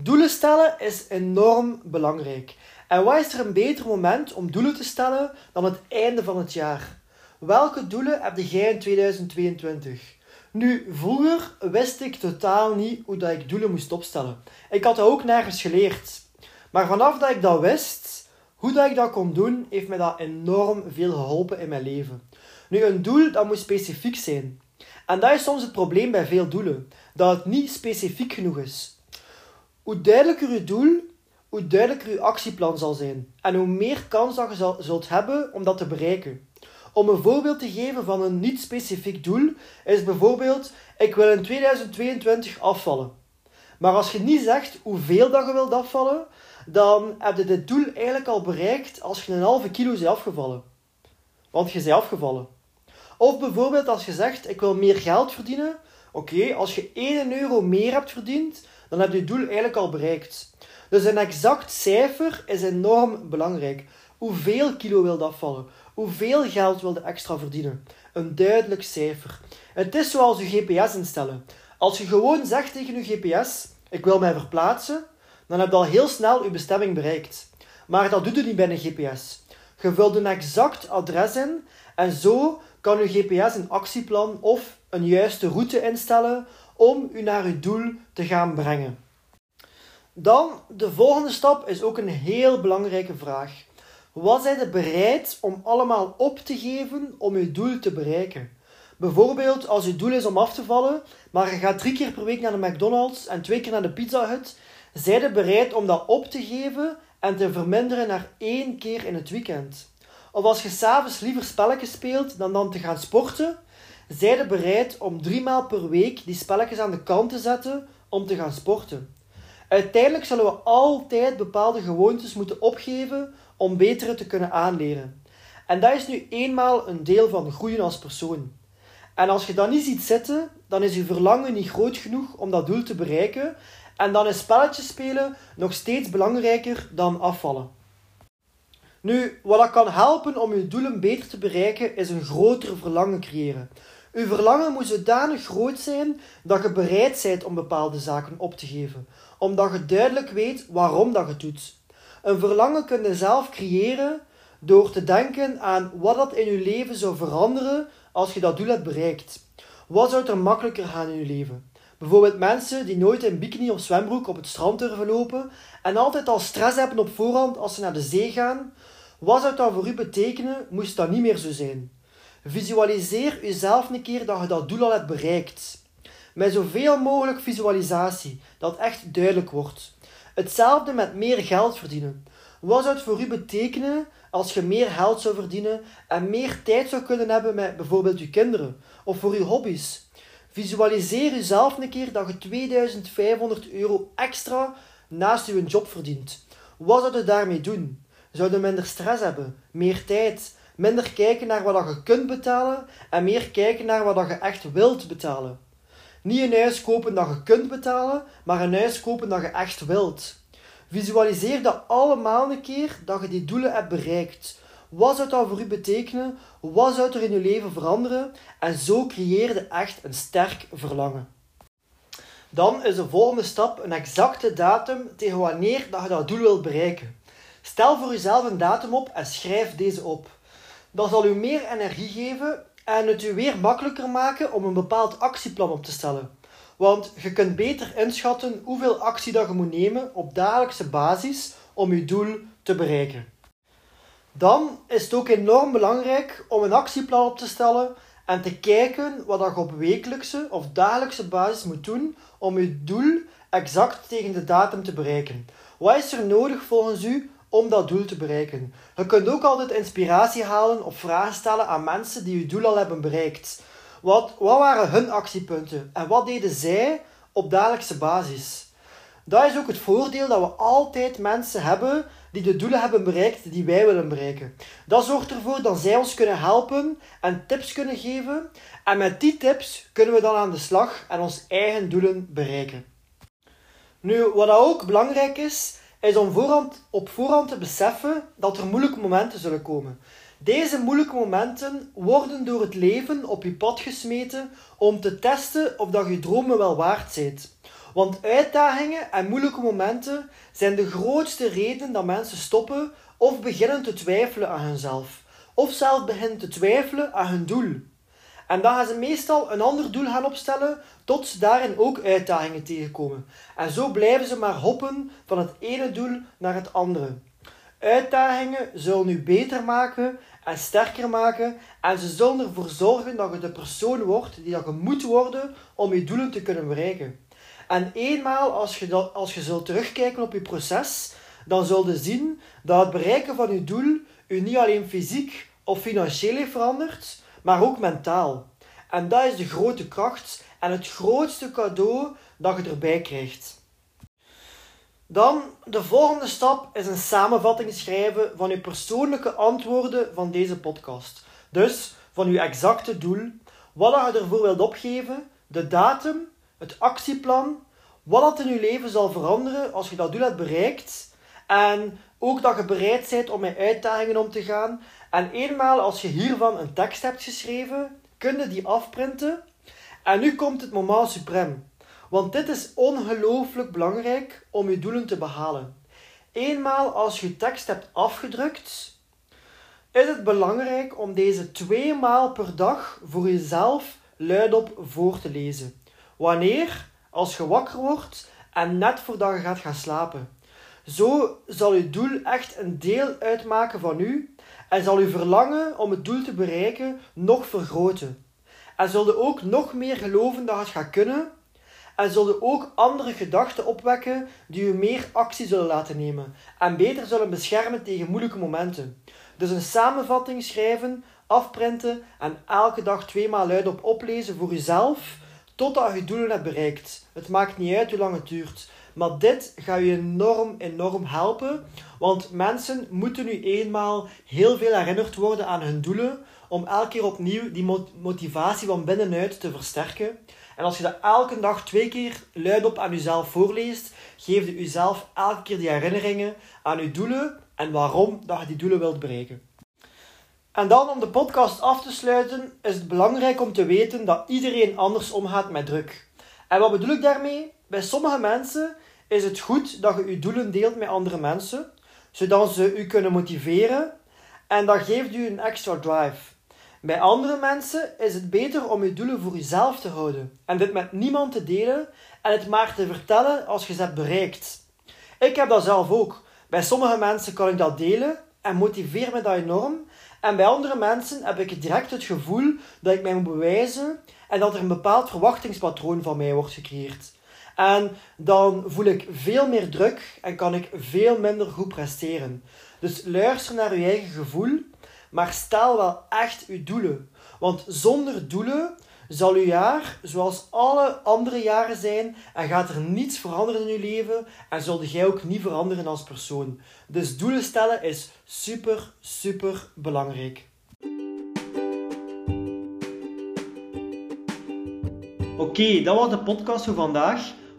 Doelen stellen is enorm belangrijk. En wat is er een beter moment om doelen te stellen dan het einde van het jaar? Welke doelen heb jij in 2022? Nu, vroeger wist ik totaal niet hoe dat ik doelen moest opstellen. Ik had dat ook nergens geleerd. Maar vanaf dat ik dat wist, hoe dat ik dat kon doen, heeft mij dat enorm veel geholpen in mijn leven. Nu, een doel dat moet specifiek zijn. En dat is soms het probleem bij veel doelen, dat het niet specifiek genoeg is. Hoe duidelijker je doel, hoe duidelijker je actieplan zal zijn. En hoe meer kans dat je zult hebben om dat te bereiken. Om een voorbeeld te geven van een niet specifiek doel, is bijvoorbeeld: ik wil in 2022 afvallen. Maar als je niet zegt hoeveel dat je wilt afvallen, dan heb je dit doel eigenlijk al bereikt als je een halve kilo bent afgevallen. Want je bent afgevallen. Of bijvoorbeeld als je zegt: ik wil meer geld verdienen. Oké, als je 1 euro meer hebt verdiend, dan heb je doel eigenlijk al bereikt. Dus een exact cijfer is enorm belangrijk. Hoeveel kilo wil dat afvallen? Hoeveel geld wil je extra verdienen? Een duidelijk cijfer. Het is zoals je GPS instellen. Als je gewoon zegt tegen je GPS: Ik wil mij verplaatsen, dan heb je al heel snel je bestemming bereikt. Maar dat doet je niet bij een GPS. Je vult een exact adres in en zo kan je GPS een actieplan of een juiste route instellen om u naar uw doel te gaan brengen. Dan, de volgende stap is ook een heel belangrijke vraag. Wat zijn je bereid om allemaal op te geven om uw doel te bereiken? Bijvoorbeeld als uw doel is om af te vallen, maar je gaat drie keer per week naar de McDonald's en twee keer naar de Pizza Hut, zijn je bereid om dat op te geven en te verminderen naar één keer in het weekend? Of als je s'avonds liever spelletjes speelt dan dan te gaan sporten, zijn je bereid om drie maal per week die spelletjes aan de kant te zetten om te gaan sporten? Uiteindelijk zullen we altijd bepaalde gewoontes moeten opgeven om betere te kunnen aanleren. En dat is nu eenmaal een deel van groeien als persoon. En als je dat niet ziet zitten, dan is je verlangen niet groot genoeg om dat doel te bereiken. En dan is spelletjes spelen nog steeds belangrijker dan afvallen. Nu, wat dat kan helpen om je doelen beter te bereiken, is een groter verlangen creëren. Uw verlangen moet zodanig groot zijn dat je bereid bent om bepaalde zaken op te geven, omdat je duidelijk weet waarom dat je het doet. Een verlangen kun je zelf creëren door te denken aan wat dat in je leven zou veranderen als je dat doel hebt bereikt. Wat zou er makkelijker gaan in je leven? Bijvoorbeeld mensen die nooit in bikini of zwembroek op het strand durven lopen en altijd al stress hebben op voorhand als ze naar de zee gaan. Wat zou dat voor u betekenen moest dat niet meer zo zijn? Visualiseer jezelf een keer dat je dat doel al hebt bereikt. Met zoveel mogelijk visualisatie, dat echt duidelijk wordt. Hetzelfde met meer geld verdienen. Wat zou het voor u betekenen als je meer geld zou verdienen en meer tijd zou kunnen hebben met bijvoorbeeld je kinderen of voor je hobby's? Visualiseer jezelf een keer dat je 2500 euro extra naast je job verdient. Wat zou je daarmee doen? Zou je minder stress hebben, meer tijd, minder kijken naar wat je kunt betalen en meer kijken naar wat je echt wilt betalen? Niet een huis kopen dat je kunt betalen, maar een huis kopen dat je echt wilt. Visualiseer dat allemaal een keer dat je die doelen hebt bereikt. Wat zou dat voor u betekenen? Wat zou er in je leven veranderen? En zo creëer je echt een sterk verlangen. Dan is de volgende stap een exacte datum tegen wanneer dat je dat doel wilt bereiken. Stel voor jezelf een datum op en schrijf deze op. Dat zal u meer energie geven en het u weer makkelijker maken om een bepaald actieplan op te stellen. Want je kunt beter inschatten hoeveel actie dat je moet nemen op dagelijkse basis om je doel te bereiken. Dan is het ook enorm belangrijk om een actieplan op te stellen en te kijken wat je op wekelijkse of dagelijkse basis moet doen om je doel exact tegen de datum te bereiken. Wat is er nodig volgens u om dat doel te bereiken? Je kunt ook altijd inspiratie halen of vragen stellen aan mensen die je doel al hebben bereikt. Wat, wat waren hun actiepunten en wat deden zij op dagelijkse basis? Dat is ook het voordeel dat we altijd mensen hebben die de doelen hebben bereikt die wij willen bereiken. Dat zorgt ervoor dat zij ons kunnen helpen en tips kunnen geven. En met die tips kunnen we dan aan de slag en ons eigen doelen bereiken. Nu, wat ook belangrijk is, is om voorhand, op voorhand te beseffen dat er moeilijke momenten zullen komen. Deze moeilijke momenten worden door het leven op je pad gesmeten om te testen of dat je dromen wel waard zijn. Want uitdagingen en moeilijke momenten zijn de grootste reden dat mensen stoppen of beginnen te twijfelen aan hunzelf. Of zelf beginnen te twijfelen aan hun doel. En dan gaan ze meestal een ander doel gaan opstellen, tot ze daarin ook uitdagingen tegenkomen. En zo blijven ze maar hoppen van het ene doel naar het andere. Uitdagingen zullen u beter maken en sterker maken en ze zullen ervoor zorgen dat je de persoon wordt die je moet worden om je doelen te kunnen bereiken. En eenmaal als je, dat, als je zult terugkijken op je proces, dan zul je zien dat het bereiken van je doel u niet alleen fysiek of financieel heeft veranderd, maar ook mentaal. En dat is de grote kracht en het grootste cadeau dat je erbij krijgt. Dan, de volgende stap is een samenvatting schrijven van je persoonlijke antwoorden van deze podcast. Dus van je exacte doel, wat je ervoor wilt opgeven, de datum, het actieplan, wat dat in je leven zal veranderen als je dat doel hebt bereikt. En ook dat je bereid bent om met uitdagingen om te gaan. En eenmaal als je hiervan een tekst hebt geschreven, kun je die afprinten. En nu komt het moment suprem. Want dit is ongelooflijk belangrijk om je doelen te behalen. Eenmaal als je tekst hebt afgedrukt, is het belangrijk om deze twee maal per dag voor jezelf luidop voor te lezen. Wanneer? Als je wakker wordt en net voordat je gaat gaan slapen. Zo zal je doel echt een deel uitmaken van u en zal uw verlangen om het doel te bereiken nog vergroten. En zul je ook nog meer geloven dat het gaat kunnen en zullen ook andere gedachten opwekken die u meer actie zullen laten nemen en beter zullen beschermen tegen moeilijke momenten. Dus een samenvatting schrijven, afprinten en elke dag tweemaal luidop oplezen voor uzelf totdat je doelen hebt bereikt. Het maakt niet uit hoe lang het duurt. Maar dit gaat je enorm, enorm helpen. Want mensen moeten nu eenmaal heel veel herinnerd worden aan hun doelen. Om elke keer opnieuw die motivatie van binnenuit te versterken. En als je dat elke dag twee keer luidop aan jezelf voorleest, geef je jezelf elke keer die herinneringen aan je doelen en waarom dat je die doelen wilt bereiken. En dan om de podcast af te sluiten, is het belangrijk om te weten dat iedereen anders omgaat met druk. En wat bedoel ik daarmee? Bij sommige mensen is het goed dat je je doelen deelt met andere mensen, zodat ze u kunnen motiveren en dat geeft u een extra drive. Bij andere mensen is het beter om je doelen voor jezelf te houden en dit met niemand te delen en het maar te vertellen als je ze hebt bereikt. Ik heb dat zelf ook. Bij sommige mensen kan ik dat delen en motiveer me dat enorm. En bij andere mensen heb ik direct het gevoel dat ik mij moet bewijzen en dat er een bepaald verwachtingspatroon van mij wordt gecreëerd. En dan voel ik veel meer druk en kan ik veel minder goed presteren. Dus luister naar je eigen gevoel maar stel wel echt uw doelen. Want zonder doelen zal uw jaar zoals alle andere jaren zijn en gaat er niets veranderen in uw leven en zulde jij ook niet veranderen als persoon. Dus doelen stellen is super, super belangrijk. Oké, dat was de podcast voor vandaag.